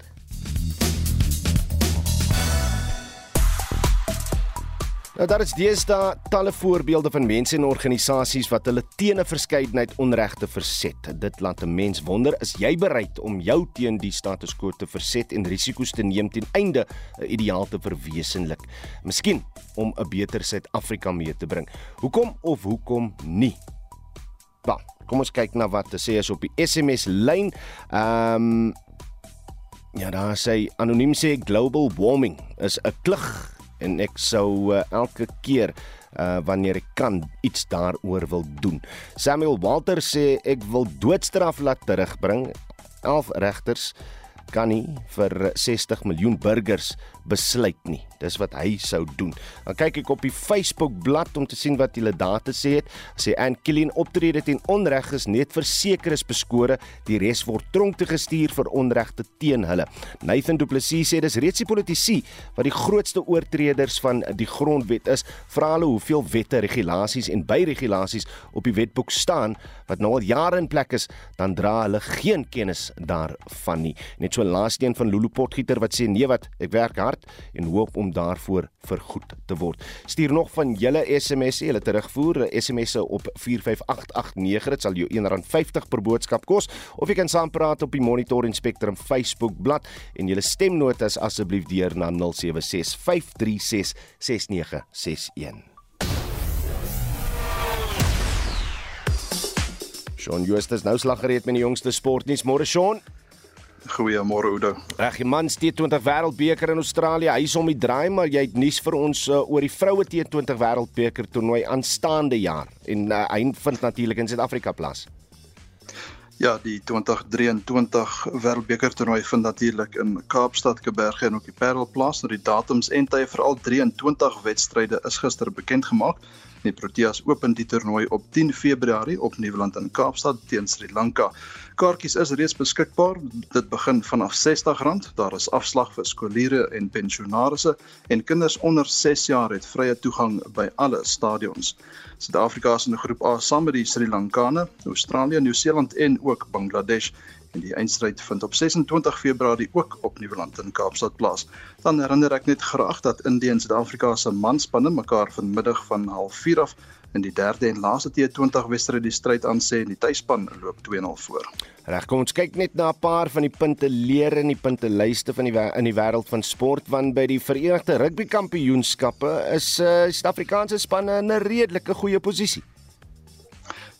Nou daar is deesdae talle voorbeelde van mense en organisasies wat hulle teen 'n verskeidenheid onregte verset. Dit laat 'n mens wonder, is jy bereid om jou teen die status quo te verset en risiko's te neem ten einde 'n ideaal te verwesenlik? Miskien om 'n beter Suid-Afrika mee te bring. Hoekom of hoekom nie? Ba, kom ons kyk na wat te sê is op die SMS lyn. Ehm um, Ja, daar sê anoniem sê global warming is 'n klug en ek sou uh, elke keer uh, wanneer ek kan iets daaroor wil doen. Samuel Walter sê ek wil doodstraf laat terugbring. 11 regters kan nie vir 60 miljoen burgers besluit nie. Dis wat hy sou doen. Dan kyk ek op die Facebook bladsy om te sien wat hulle data sê het. Sê Ann Killian optrede teen onreg is net vir sekeres beskore, die res word tronk toe gestuur vir onregte teen hulle. Nathan Du Plessis sê dis reeds die politici wat die grootste oortreders van die grondwet is. Vra hulle hoeveel wette, regulasies en byregulasies op die wetboek staan wat nou al jare in plek is, dan dra hulle geen kennis daarvan nie. Net so laaste een van Lulu Potgieter wat sê nee wat, ek werk hard Swart en hoop om daarvoor vergoed te word. Stuur nog van julle SMS'e, julle terugvoer SMS'e op 45889. Dit sal jou R1.50 per boodskap kos of jy kan saampraat op die Monitor en Spectrum Facebook bladsy en julle stemnotas asseblief deur na 076 536 6961. Shaun Justus nou slaggereed met die jongste sportnuus. Môre Shaun. Goeiemôre Oudo. Reg, die man steek 20 wêreldbeker in Australië. Hy is om die draai, maar jy het nuus vir ons uh, oor die vroue T20 wêreldbeker toernooi aanstaande jaar en uh, hy vind natuurlik in Suid-Afrika plaas. Ja, die 2023 wêreldbeker toernooi vind natuurlik in Kaapstad, Kaapberge en ook die Parel plaas. Nou die datums en tye vir al 23 wedstryde is gister bekend gemaak. Die Proteas open die toernooi op 10 Februarie op Nieuweland in Kaapstad teen Sri Lanka. Kaartjies is reeds beskikbaar. Dit begin vanaf R60. Daar is afslag vir skooliere en pensionaarsse en kinders onder 6 jaar het vrye toegang by alle stadions. Suid-Afrika is in groep A saam met die Sri Lankane, Australië, Nieu-Seeland en ook Bangladesh en die eindstryd vind op 26 Februarie ook op Nieuweland in Kaapstad plaas. Dan herinner ek net graag dat Indië en Suid-Afrika se manspanne mekaar vanmiddag van 04:30 af in die derde en laaste T20 wedstryd die stryd aan sê en die tuisspan loop 2-0 voor. Reg, kom ons kyk net na 'n paar van die punte leer in die puntelyste van die in die wêreld van sport want by die Verenigde Rugby Kampioenskappe is uh, Suid-Afrikaanse spanne in 'n redelike goeie posisie.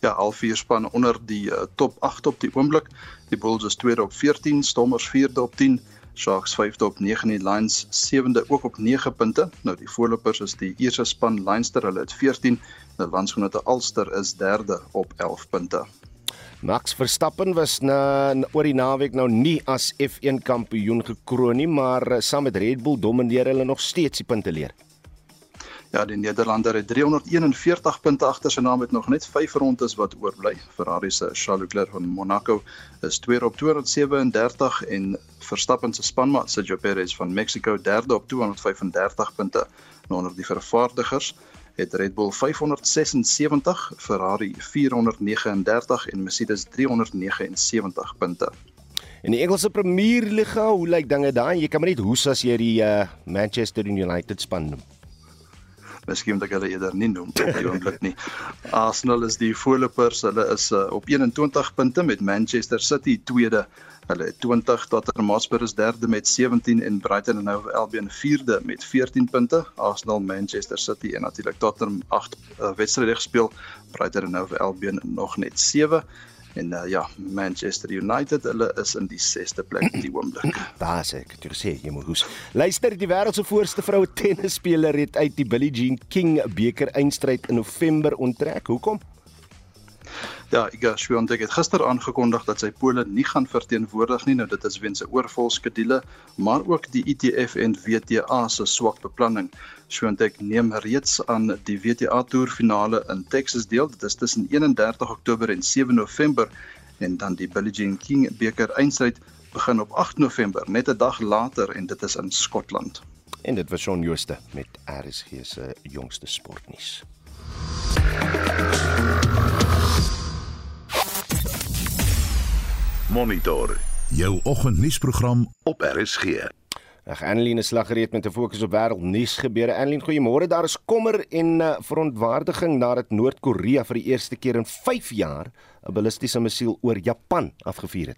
Ja, al vier spanne onder die uh, top 8 op die oomblik. Die Bulls is tweede op 14, Stormers vierde op 10, Sharks vyfde op 9 en die Lions sewende ook op 9 punte. Nou die voorlopers is die eerste span Leinster, hulle het 14, die landsgenote Ulster is derde op 11 punte. Max Verstappen was na oor die naweek nou nie as F1 kampioen gekroon nie, maar eh, saam met Red Bull domineer hulle nog steeds die punte leer. Ja, die Nederlander het 341 punte agter sy naam met nog net 5 rondes wat oorbly. Ferrari se Charles Leclerc van Monaco is tweede op 237 en Verstappen se spanmaat Sergio Perez van Mexico derde op 235 punte. Nou onder die vervaardigers het Red Bull 576, Ferrari 439 en Mercedes 379 punte. In die Engelse Premier League, hoe lyk dinge daar? Jy kan maar net hoes as jy die uh, Manchester United span noem. Miskien moet ek hulle eerder nie noem op die oomblik nie. Arsenal is die voorlopers. Hulle is uh, op 21 punte met Manchester City tweede. Hulle het 20 Tottenham Hotspur is derde met 17 en Brighton and Hove Albion vierde met 14 punte. Arsenal, Manchester City en natuurlik Tottenham 8 uh, wedstryde gespeel. Brighton and Hove Albion nog net 7. En uh, ja, Manchester United, hulle is in die 6ste plek in die oomblik. Daar sê ek, jy sê jy moet hoes. Luister, die wêreld se voorste vroue tennisspeler het uit die Billie Jean King beker eindstryd in November onttrek. Hoekom? Ja, Iga Swiatek het gister aangekondig dat sy pole nie gaan verteenwoordig nie. Nou dit is weens 'n oorvol skedule, maar ook die ITF en WTA se swak beplanning. Swiatek neem reeds aan die WTA toer finale in Texas deel. Dit is tussen 31 Oktober en 7 November en dan die Billie Jean King beker eindstryd begin op 8 November, net 'n dag later en dit is in Skotland. En dit was Shaun Jooste met RSG se jongste sportnuus. Monitor jou oggendnuusprogram op RSG. Ag Annelien is slaggereed met 'n fokus op wêreldnuus gebeure. Annelien, goeiemôre. Daar is kommer en uh, verontwaardiging nadat Noord-Korea vir die eerste keer in 5 jaar 'n ballistiese missiel oor Japan afgevuur het.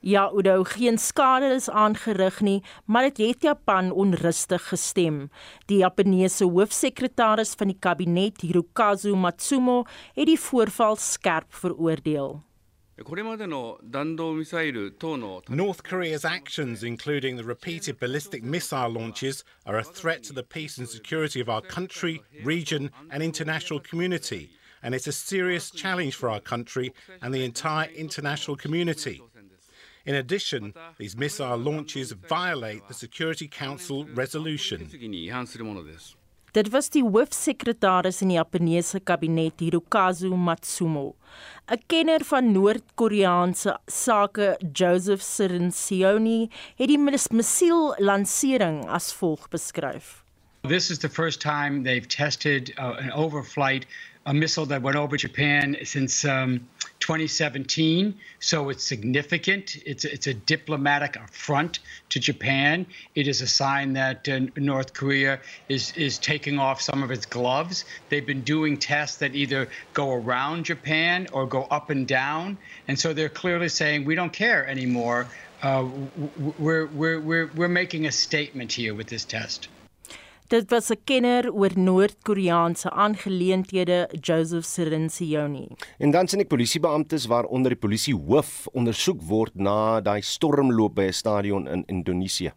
Ja, Udo, geen skade is aangerig nie, maar dit het Japan onrustig gestem. Die Japaneese hoofsekretaris van die kabinet, Hirokazu Matsumo, het die voorval skerp veroordeel. Eh, North Korea's actions, including the repeated ballistic missile launches, are a threat to the peace and security of our country, region, and international community. And it's a serious challenge for our country and the entire international community. In addition, these missile launches violate the Security Council resolution. Dit was die hoofsekretaris in die Japaneese kabinet Hirokazu Matsumo. 'n Kenner van Noord-Koreaanse sake, Joseph Sirinsioni, het die missiel-lansering as volg beskryf. This is the first time they've tested uh, an overflight a missile that went over Japan since um, 2017. So it's significant. It's it's a diplomatic affront to Japan. It is a sign that uh, North Korea is is taking off some of its gloves. They've been doing tests that either go around Japan or go up and down, and so they're clearly saying we don't care anymore. Uh, we're, we're, we're, we're making a statement here with this test. Dit was 'n kenner oor Noord-Koreaanse aangeleenthede, Joseph Sirinsioni. En dan sien ek polisiebeamptes waaronder die polisiehoof ondersoek word na daai stormloop by 'n stadion in Indonesië.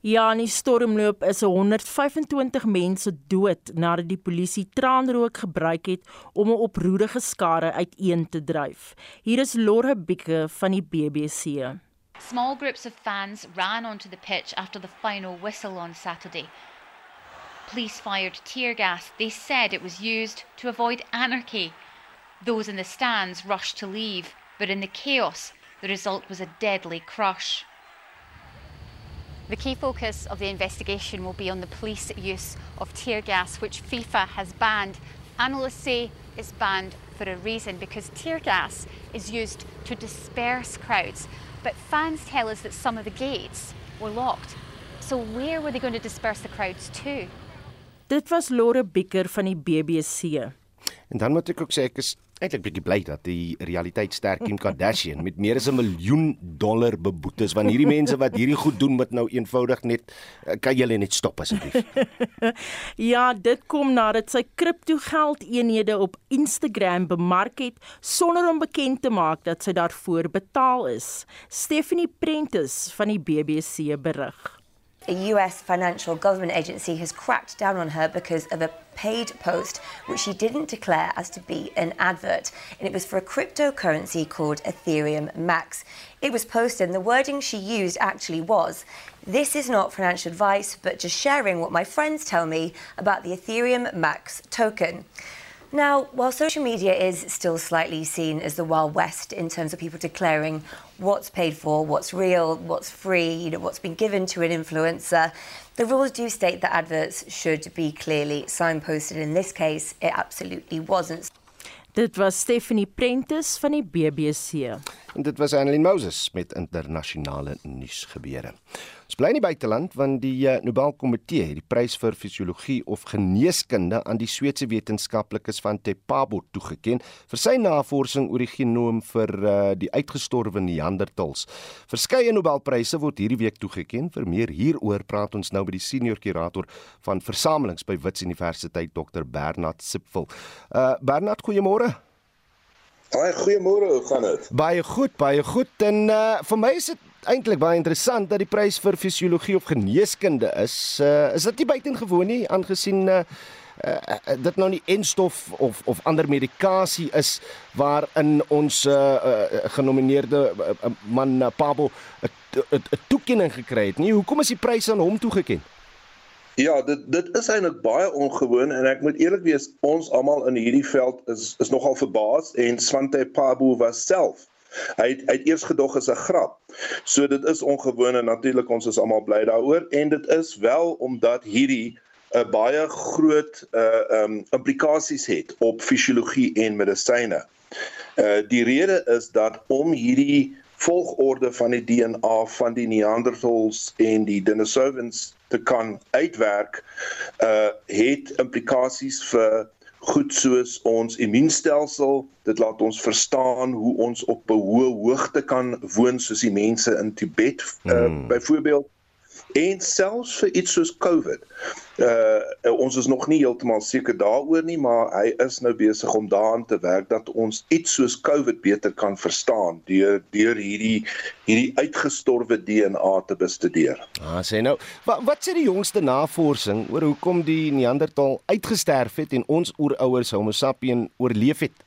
Ja, in die stormloop is 125 mense dood nadat die polisie traanrook gebruik het om 'n oproerige skare uiteen te dryf. Hier is Lore Bieke van die BBC. Small groups of fans ran onto the pitch after the final whistle on Saturday. Police fired tear gas. They said it was used to avoid anarchy. Those in the stands rushed to leave, but in the chaos, the result was a deadly crush. The key focus of the investigation will be on the police use of tear gas, which FIFA has banned. Analysts say it's banned for a reason because tear gas is used to disperse crowds. But fans tell us that some of the gates were locked. So, where were they going to disperse the crowds to? Dit was Lore Bikker van die BBC. En dan moet ek ook sê ek is eintlik bietjie bly dat die realiteitsterk Kim Kardashian met meer as 'n miljoen dollar beboet is want hierdie mense wat hierdie goed doen moet nou eenvoudig net eh, kan julle net stop asseblief. ja, dit kom nadat sy kriptogeld eenhede op Instagram bemark het sonder om bekend te maak dat sy daarvoor betaal is. Stephanie Prentice van die BBC berig. A US financial government agency has cracked down on her because of a paid post which she didn't declare as to be an advert. And it was for a cryptocurrency called Ethereum Max. It was posted, and the wording she used actually was This is not financial advice, but just sharing what my friends tell me about the Ethereum Max token. Now, while social media is still slightly seen as the Wild West in terms of people declaring what's paid for, what's real, what's free, you know, what's been given to an influencer, the rules do state that adverts should be clearly signposted. In this case, it absolutely wasn't. Dit was Stephanie Prentice van die BBC. En dit was Annelien Moses met internasionale nuusgebeure. Ons bly in die buiteland want die uh, Nobelkomitee het die prys vir fisiologie of geneeskunde aan die Sweedse wetenskaplikes van Tepabo toegeken vir sy navorsing oor die genoom vir uh, die uitgestorwe Neandertals. Verskeie Nobelpryse word hierdie week toegeken. Vir meer hieroor praat ons nou met die senior kurator van versamelings by Wits Universiteit Dr Bernard Sipfel. Uh Bernard, goeiemôre. Baie goeiemôre, hoe gaan dit? Baie goed, baie goed. En uh vir my is dit eintlik baie interessant dat die prys vir fisiologie of geneeskunde is. Uh is dit nie buitengewoon nie aangesien uh, uh dit nou nie enstof of of ander medikasie is waarin ons uh, uh genomineerde uh, man uh, Pabo 'n toekenning gekry het nie. Hoekom is die prys aan hom toegekend? Ja, dit dit is eintlik baie ongewoon en ek moet eerlik wees, ons almal in hierdie veld is is nogal verbaas en Swante Pabu was self. Hy het, hy het eers gedog as 'n grap. So dit is ongewoon en natuurlik ons is almal bly daaroor en dit is wel omdat hierdie 'n uh, baie groot uh um implikasies het op fisiologie en medisyne. Uh die rede is dat om hierdie volgorde van die DNA van die Neanderthals en die Denisovans te kan uitwerk uh het implikasies vir goed soos ons immuunstelsel dit laat ons verstaan hoe ons op 'n hoë hoogte kan woon soos die mense in Tibet uh, hmm. byvoorbeeld en selfs vir iets soos COVID. Uh ons is nog nie heeltemal seker daaroor nie, maar hy is nou besig om daaraan te werk dat ons iets soos COVID beter kan verstaan deur deur hierdie hierdie uitgestorwe DNA te bestudeer. Ah, sê nou, wat wat sê die jongste navorsing oor hoekom die Neandertal uitgesterf het en ons oerouers Homo sapiens oorleef het?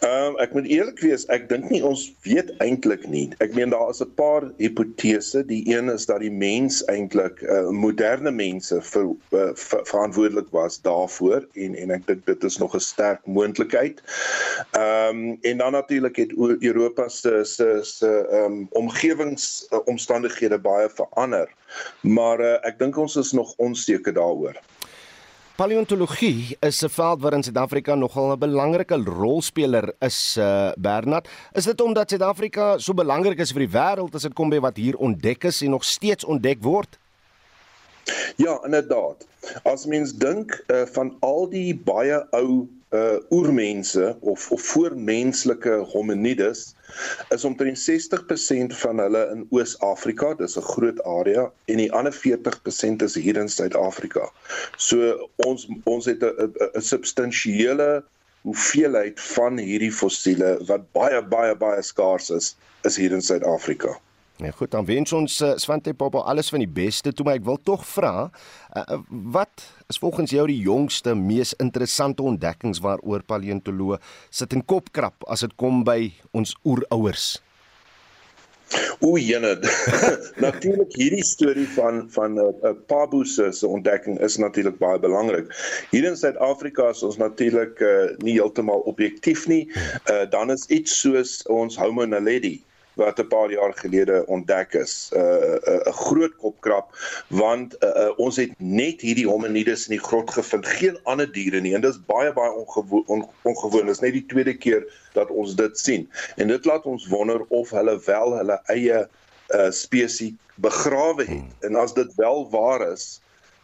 Ehm um, ek moet eerlik wees, ek dink nie ons weet eintlik nie. Ek meen daar is 'n paar hipotese. Die een is dat die mens eintlik uh, moderne mense vir, uh, vir verantwoordelik was daarvoor en en ek dink dit is nog 'n sterk moontlikheid. Ehm um, en dan natuurlik het Europa se se se ehm um, omgewingsomstandighede baie verander. Maar uh, ek dink ons is nog onseker daaroor. Paleontologie is 'n veld waarin Suid-Afrika nogal 'n belangrike rolspeler is, uh, Bernard. Is dit omdat Suid-Afrika so belangrik is vir die wêreld as dit kom by wat hier ontdek is en nog steeds ontdek word? Ja, inderdaad. As mens dink uh, van al die baie ou uh oermense of of voormenslike hominides is omtrent 60% van hulle in Oos-Afrika, dis 'n groot area en die ander 40% is hier in Suid-Afrika. So ons ons het 'n 'n substansiële hoeveelheid van hierdie fossiele wat baie baie baie skaars is, is hier in Suid-Afrika. Ja goed, dan wens ons uh, Swante Papa alles van die beste toe, maar ek wil tog vra, uh, wat is volgens jou die jongste, mees interessante ontdekkings waaroor paleontoloë sit in kop krap as dit kom by ons oerouers? O, jene. natuurlik hierdie storie van van 'n uh, uh, Pabu se ontdekking is natuurlik baie belangrik. Hier in Suid-Afrika is ons natuurlik uh, nie heeltemal objektief nie. Uh, dan is iets soos ons Homo naledi wat 'n paar jaar gelede ontdek is. 'n uh, 'n uh, 'n groot kopkrap want uh, uh, ons het net hierdie hominides in die grot gevind, geen ander diere nie en dit is baie baie ongewoon on, ongewoon. Dit is net die tweede keer dat ons dit sien. En dit laat ons wonder of hulle wel hulle eie uh, spesies begrawe het. Hmm. En as dit wel waar is,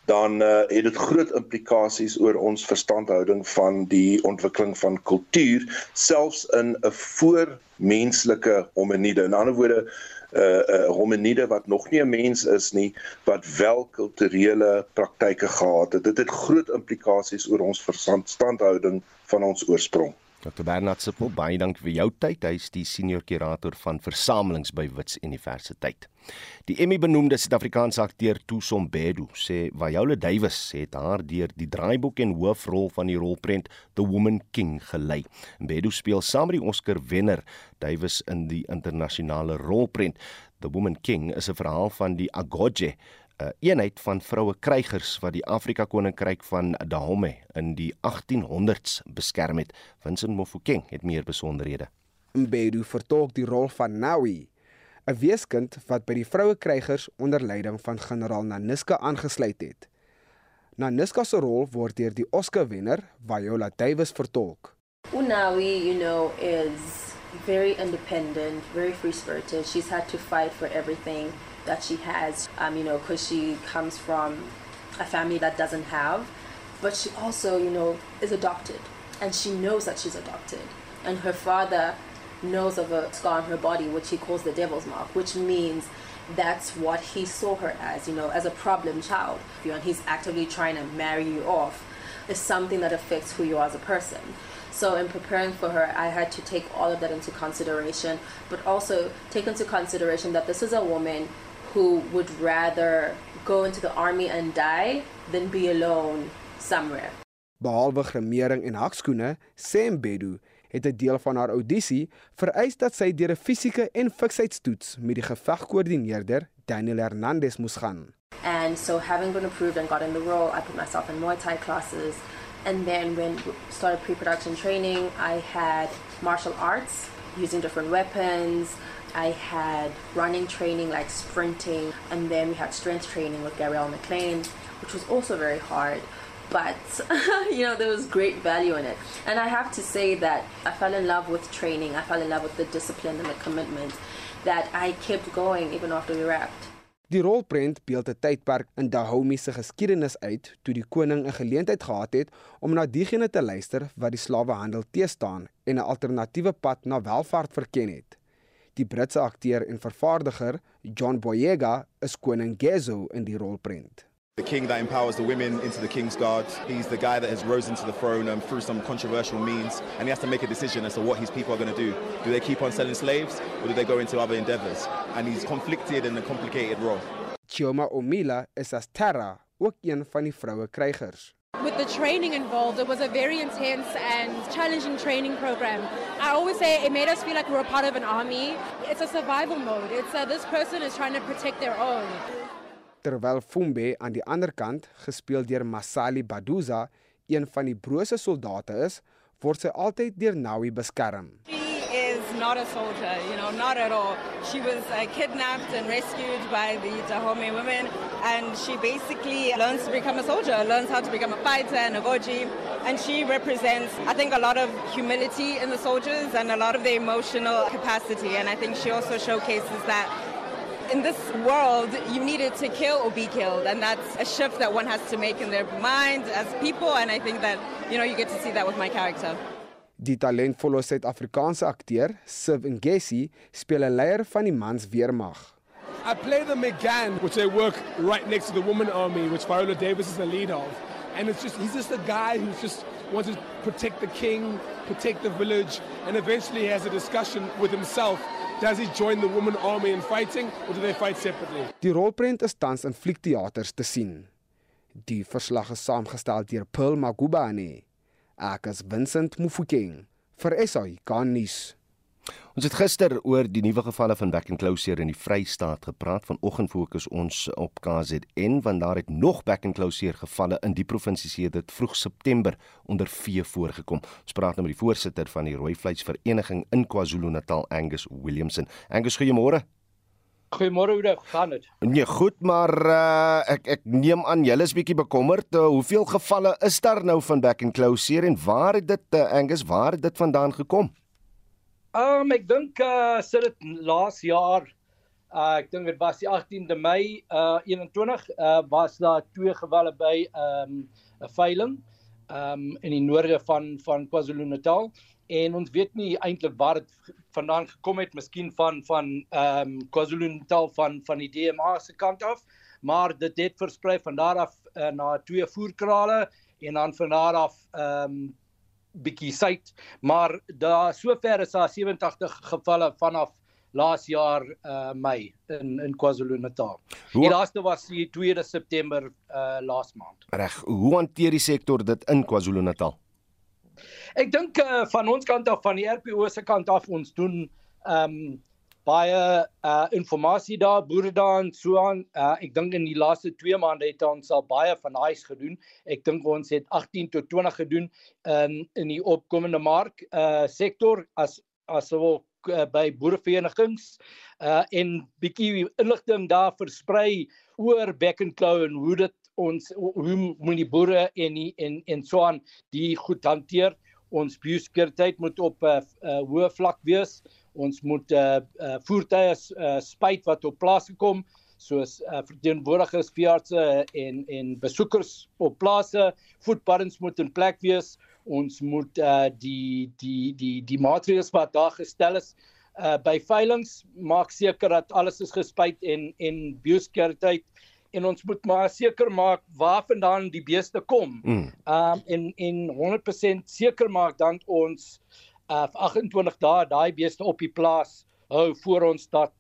dan uh, het dit groot implikasies oor ons verstandhouding van die ontwikkeling van kultuur selfs in 'n voormenslike hominide. In ander woorde 'n uh, 'n uh, hominide wat nog nie 'n mens is nie, wat wel kulturele praktyke gehad het. Dit het groot implikasies oor ons verstandhouding van ons oorsprong. Dr Bernard Sippel, baie dankie vir jou tyd. Hy is die senior kurator van versamelings by Wits Universiteit. Die Emmy-benoemde Suid-Afrikaanse akteur Tusom Bedu sê Viola Davis het haar deur die draaiboek en hoofrol van die rolprent The Woman King gelei. Bedu speel saam met die Oscar-wenner Davis in die internasionale rolprent The Woman King is 'n verhaal van die Agoge 'n eenheid van vroue krygers wat die Afrika koninkryk van Dahomey in die 1800s beskerm het. Vincent Mofokeng het meer besonderhede. Mbedu vertolk die rol van Nawi, 'n weeskind wat by die vroue krygers onder leiding van generaal Naniska aangesluit het. Naniska se rol word deur die Oscar-wenner Viola Davis vertolk. Unawi, you know, is very independent, very free-spirited. She's had to fight for everything. That she has, um, you know, because she comes from a family that doesn't have. But she also, you know, is adopted. And she knows that she's adopted. And her father knows of a scar on her body, which he calls the devil's mark, which means that's what he saw her as, you know, as a problem child. And he's actively trying to marry you off is something that affects who you are as a person. So in preparing for her, I had to take all of that into consideration, but also take into consideration that this is a woman who would rather go into the army and die than be alone somewhere. Behalwe gremering en hakskoene, sê Mbedu het 'n deel van haar audisie vereis dat sy deur 'n fisieke en fiksheidstoets met die gevegkoördineerder Daniel Hernandez moes gaan. And so having been approved and gotten the role, I put myself in Muay Thai classes and then when started pre-production training, I had martial arts using different weapons, I had running training like sprinting, and then we had strength training with Gabrielle McLean, which was also very hard. But you know, there was great value in it. And I have to say that I fell in love with training, I fell in love with the discipline and the commitment that I kept going even after we wrapped. Die rolprent beeld 'n tydperk in Dahomey se geskiedenis uit toe die koning 'n geleentheid gehad het om na diegene te luister wat die slawehandel teestaan en 'n alternatiewe pad na welvaart verken het. Die Britse akteur en vervaardiger John Boyega is koning Gezo in die rolprent. The king that empowers the women into the king's guard. He's the guy that has risen to the throne um, through some controversial means, and he has to make a decision as to what his people are going to do. Do they keep on selling slaves, or do they go into other endeavors? And he's conflicted in a complicated role. Chioma Omila is as Terra, ook een van die vroue krygers. With the training involved, it was a very intense and challenging training program. I always say it made us feel like we we're part of an army. It's a survival mode. It's uh, this person is trying to protect their own. Terwyl Fumbe aan die ander kant, gespeel deur Masali Baduza, een van die brose soldate is, word sy altyd deur Nawi beskerm. Not a soldier, you know, not at all. She was uh, kidnapped and rescued by the Dahomey women, and she basically learns to become a soldier, learns how to become a fighter and a goji. And she represents, I think, a lot of humility in the soldiers and a lot of their emotional capacity. And I think she also showcases that in this world, you needed to kill or be killed, and that's a shift that one has to make in their mind as people. And I think that you know you get to see that with my character. Die talentvolle Suid-Afrikaanse akteur, Siv Ngesi, speel 'n leier van die mans weermag. I play the McGann, which I work right next to the Woman Army, which Viola Davis is the lead of. And it's just he's just a guy who's just wants to protect the king, protect the village, and eventually has a discussion with himself Does he join the woman army in fighting or do they fight separately? Die rolprent is tans in fliekteaters te sien. Die verslag is saamgestel deur Pearl Magubane. Ek is Vincent Mufokeng vir SAI kan nuus. Ons het gister oor die nuwe gevalle van back and closure in die Vrystaat gepraat. Vanoggend fokus ons op KZN want daar het nog back and closure gevalle in die provinsie sedert vroeg September onder vee voorgekom. Ons praat nou met die voorsitter van die Rooi Vleisvereniging in KwaZulu-Natal, Angus Williamson. Angus, goeiemôre. Goeiemôre, hoe gaan dit? Nee, goed, maar uh, ek ek neem aan julle is bietjie bekommerd. Uh, hoeveel gevalle is daar nou van back and closure en waar het dit uh, Angus, waar het dit vandaan gekom? Um ek dink uh sit dit laas jaar uh ek dink dit was die 18de Mei uh 21 uh was daar twee gevalle by um 'n veiling um in die noorde van van KwaZulu-Natal en ons weet nie eintlik waar dit vandaan gekom het, miskien van van um KwaZulu-Natal van van die DMA se kant af, maar dit het versprei van daar af uh, na twee voerkrale en dan van daar af um bietjie suid, maar daar sover is daar 87 gevalle vanaf laas jaar uh Mei in in KwaZulu-Natal. Die laaste was die 2de September uh laas maand. Reg, hoe hanteer die sektor dit in KwaZulu-Natal? Ek dink uh van ons kant af van die RPO se kant af ons doen um baie uh inligting daar boere daar en so aan. Uh, ek dink in die laaste 2 maande het ons al baie van daai gedoen. Ek dink ons het 18 tot 20 gedoen in in die opkomende mark uh sektor as asook uh, by boereverenigings. Uh en bietjie inligting daar versprei oor back and claw en hoe dit ons hoe moet die boere en die, en en so aan die goed hanteer. Ons biosekuriteit moet op 'n uh, uh, hoë vlak wees. Ons moet uh, uh voertuie uh, spuit wat op plaas gekom soos uh, verteenwoordigers veeartse en en besoekers op plase. Voetpaddens moet in plek wees. Ons moet uh die die die die maatreëls wat daar gestel is uh by veilinge maak seker dat alles is gespuit en en biosekuriteit en ons moet maar seker maak waarvandaan die beeste kom. Mm. Um en en 100% seker maak dan ons uh 28 dae daai beeste op die plaas hou voor ons dat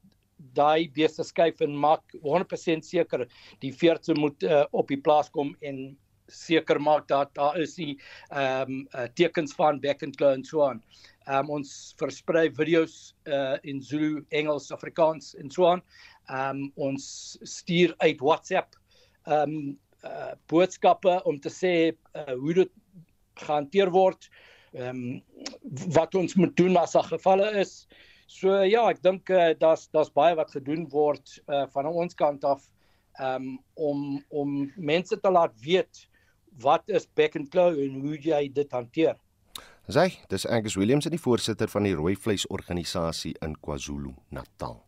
daai beeste skuif en maak 100% seker die veertse moet uh, op die plaas kom en seker maak dat daar is die ehm um, uh, tekens van back and claw en so aan. Ehm um, ons versprei video's uh in Zulu, Engels, Afrikaans en so aan. Ehm um, ons stuur uit WhatsApp ehm um, uh boodskappe om te sê uh, hoe dit gehanteer word ehm um, wat ons moet doen as daar gevalle is. So ja, ek dink uh, daar's daar's baie wat gedoen word uh, van ons kant af um, om om mense te laat weet wat is back and claw en hoe jy dit hanteer. Sy, dis Angus Williams, die voorsitter van die Rooi Vleis Organisasie in KwaZulu-Natal.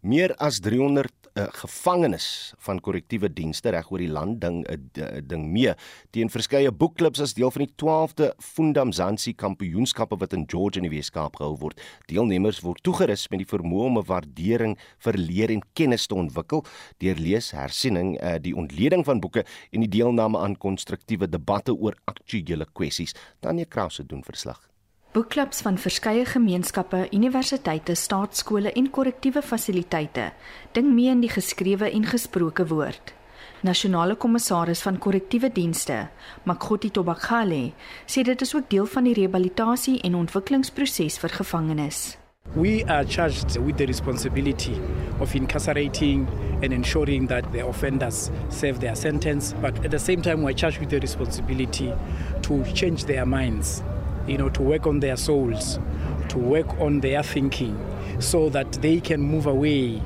Meer as 300 uh, gevangenes van korrektiewe dienste reg oor die land ding 'n uh, uh, ding mee teen verskeie boekklubs as deel van die 12de Fundam Zansi Kampioenskappe wat in George in die Weskaap gehou word. Deelnemers word toegerus met die vermoë om 'n waardering vir leer en kennis te ontwikkel deur lees, hersiening, uh, die ontleding van boeke en die deelname aan konstruktiewe debatte oor aktuelle kwessies. Tanya Krause doen verslag. Boekklubs van verskeie gemeenskappe, universiteite, staatskole en korrektiewe fasiliteite ding mee in die geskrewe en gesproke woord. Nasionale kommissaris van korrektiewe dienste, Makgoti Tobakale, sê dit is ook deel van die rehabilitasie en ontwikkelingsproses vir gevangenes. We are charged with the responsibility of incarcerating and ensuring that the offenders serve their sentence, but at the same time we're charged with the responsibility to change their minds you know, to work on their souls, to work on their thinking so that they can move away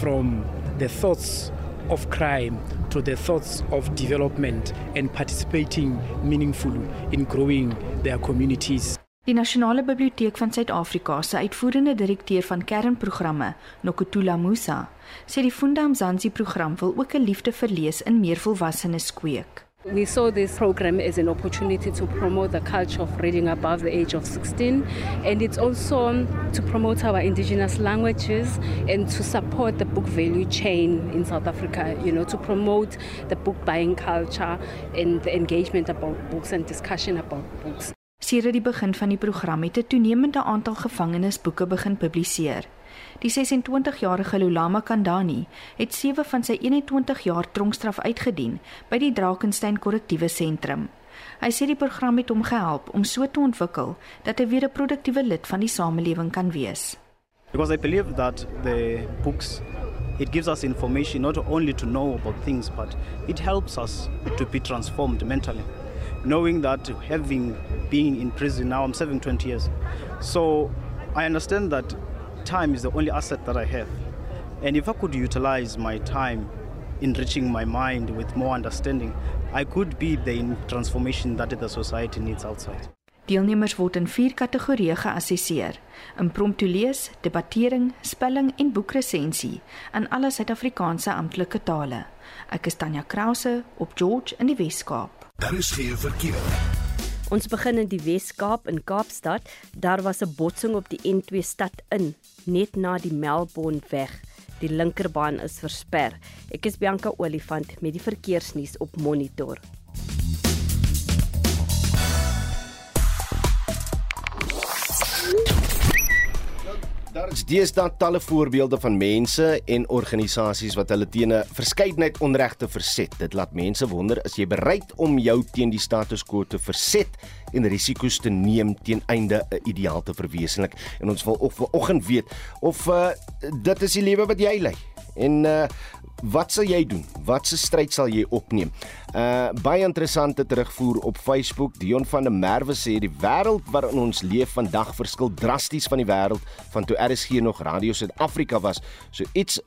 from the thoughts of crime to the thoughts of development and participating meaningfully in growing their communities. Die Nasionale Biblioteek van Suid-Afrika se uitvoerende direkteur van kernprogramme, Nokutula Musa, sê die Funda Mzansi program wil ook 'n liefde vir lees in meer volwassenes kweek. We saw this program as an opportunity to promote the culture of reading above the age of 16 and it's also to promote our indigenous languages and to support the book value chain in South Africa, you know, to promote the book buying culture and the engagement about books and discussion about books. Sedert die begin van die program het 'n toenemende aantal gevangenes boeke begin publiseer. Die 26-jarige Lulama Kandani het 7 van sy 21 jaar tronkstraf uitgedien by die Drakensberg Korrektiewe Sentrum. Hy sê die program het hom gehelp om so te ontwikkel dat hy weer 'n produktiewe lid van die samelewing kan wees. Because I believe that the books it gives us information not only to know about things but it helps us to be transformed mentally knowing that having been in prison now I'm serving 20 years so I understand that time is the only asset that I have. And if I could utilize my time enriching my mind with more understanding, I could be the transformation that the society needs outside. Deelnemers word in vier kategorieë geassesseer: impromptu lees, debattering, spelling en boekresensie in alle Suid-Afrikaanse amptelike tale. Ek is Tanya Krause op George in die Wes-Kaap. Daar is geen verkeer. Ons begin in die Wes-Kaap in Kaapstad. Daar was 'n botsing op die N2 stad in, net na die Melbourne weg. Die linkerbaan is versper. Ek is Bianca Olifant met die verkeersnuus op Monitor. Daar is deesdae talle voorbeelde van mense en organisasies wat hulle teen 'n verskeidenheid onregte verset. Dit laat mense wonder, is jy bereid om jou teen die status quo te verset en risiko's te neem teen einde 'n ideaal te verwesenlik? En ons wil ook vanoggend weet of uh, dit is die lewe wat jy lei. En uh wat sal jy doen? Wat se stryd sal jy opneem? Uh baie interessante terugvoer op Facebook. Dion van der Merwe sê die wêreld waarin ons leef vandag verskil drasties van die wêreld van toe RSG nog Radio Suid-Afrika was. So iets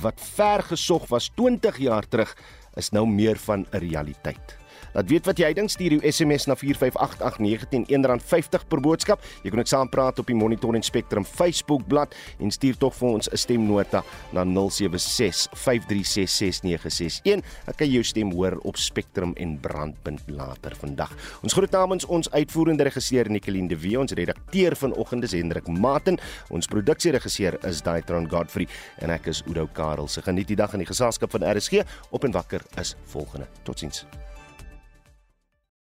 wat ver gesog was 20 jaar terug is nou meer van 'n realiteit. Laat weet wat jy dink, stuur jou SMS na 4588910 R50 per boodskap. Jy kan ook saam praat op die Monitor en Spectrum Facebook bladsy en stuur tog vir ons 'n stemnota na 0765366961. Dan kan jy jou stem hoor op Spectrum en Brandpunt later vandag. Ons groet namens ons uitvoerende regisseur Nicoline de Wee, ons redakteur vanoggend is Hendrik Maten, ons produksieregisseur is Daitron Godfrey en ek is Udo Karel. Se geniet die dag in die geselskap van RSG op en wakker is volgende. Totsiens.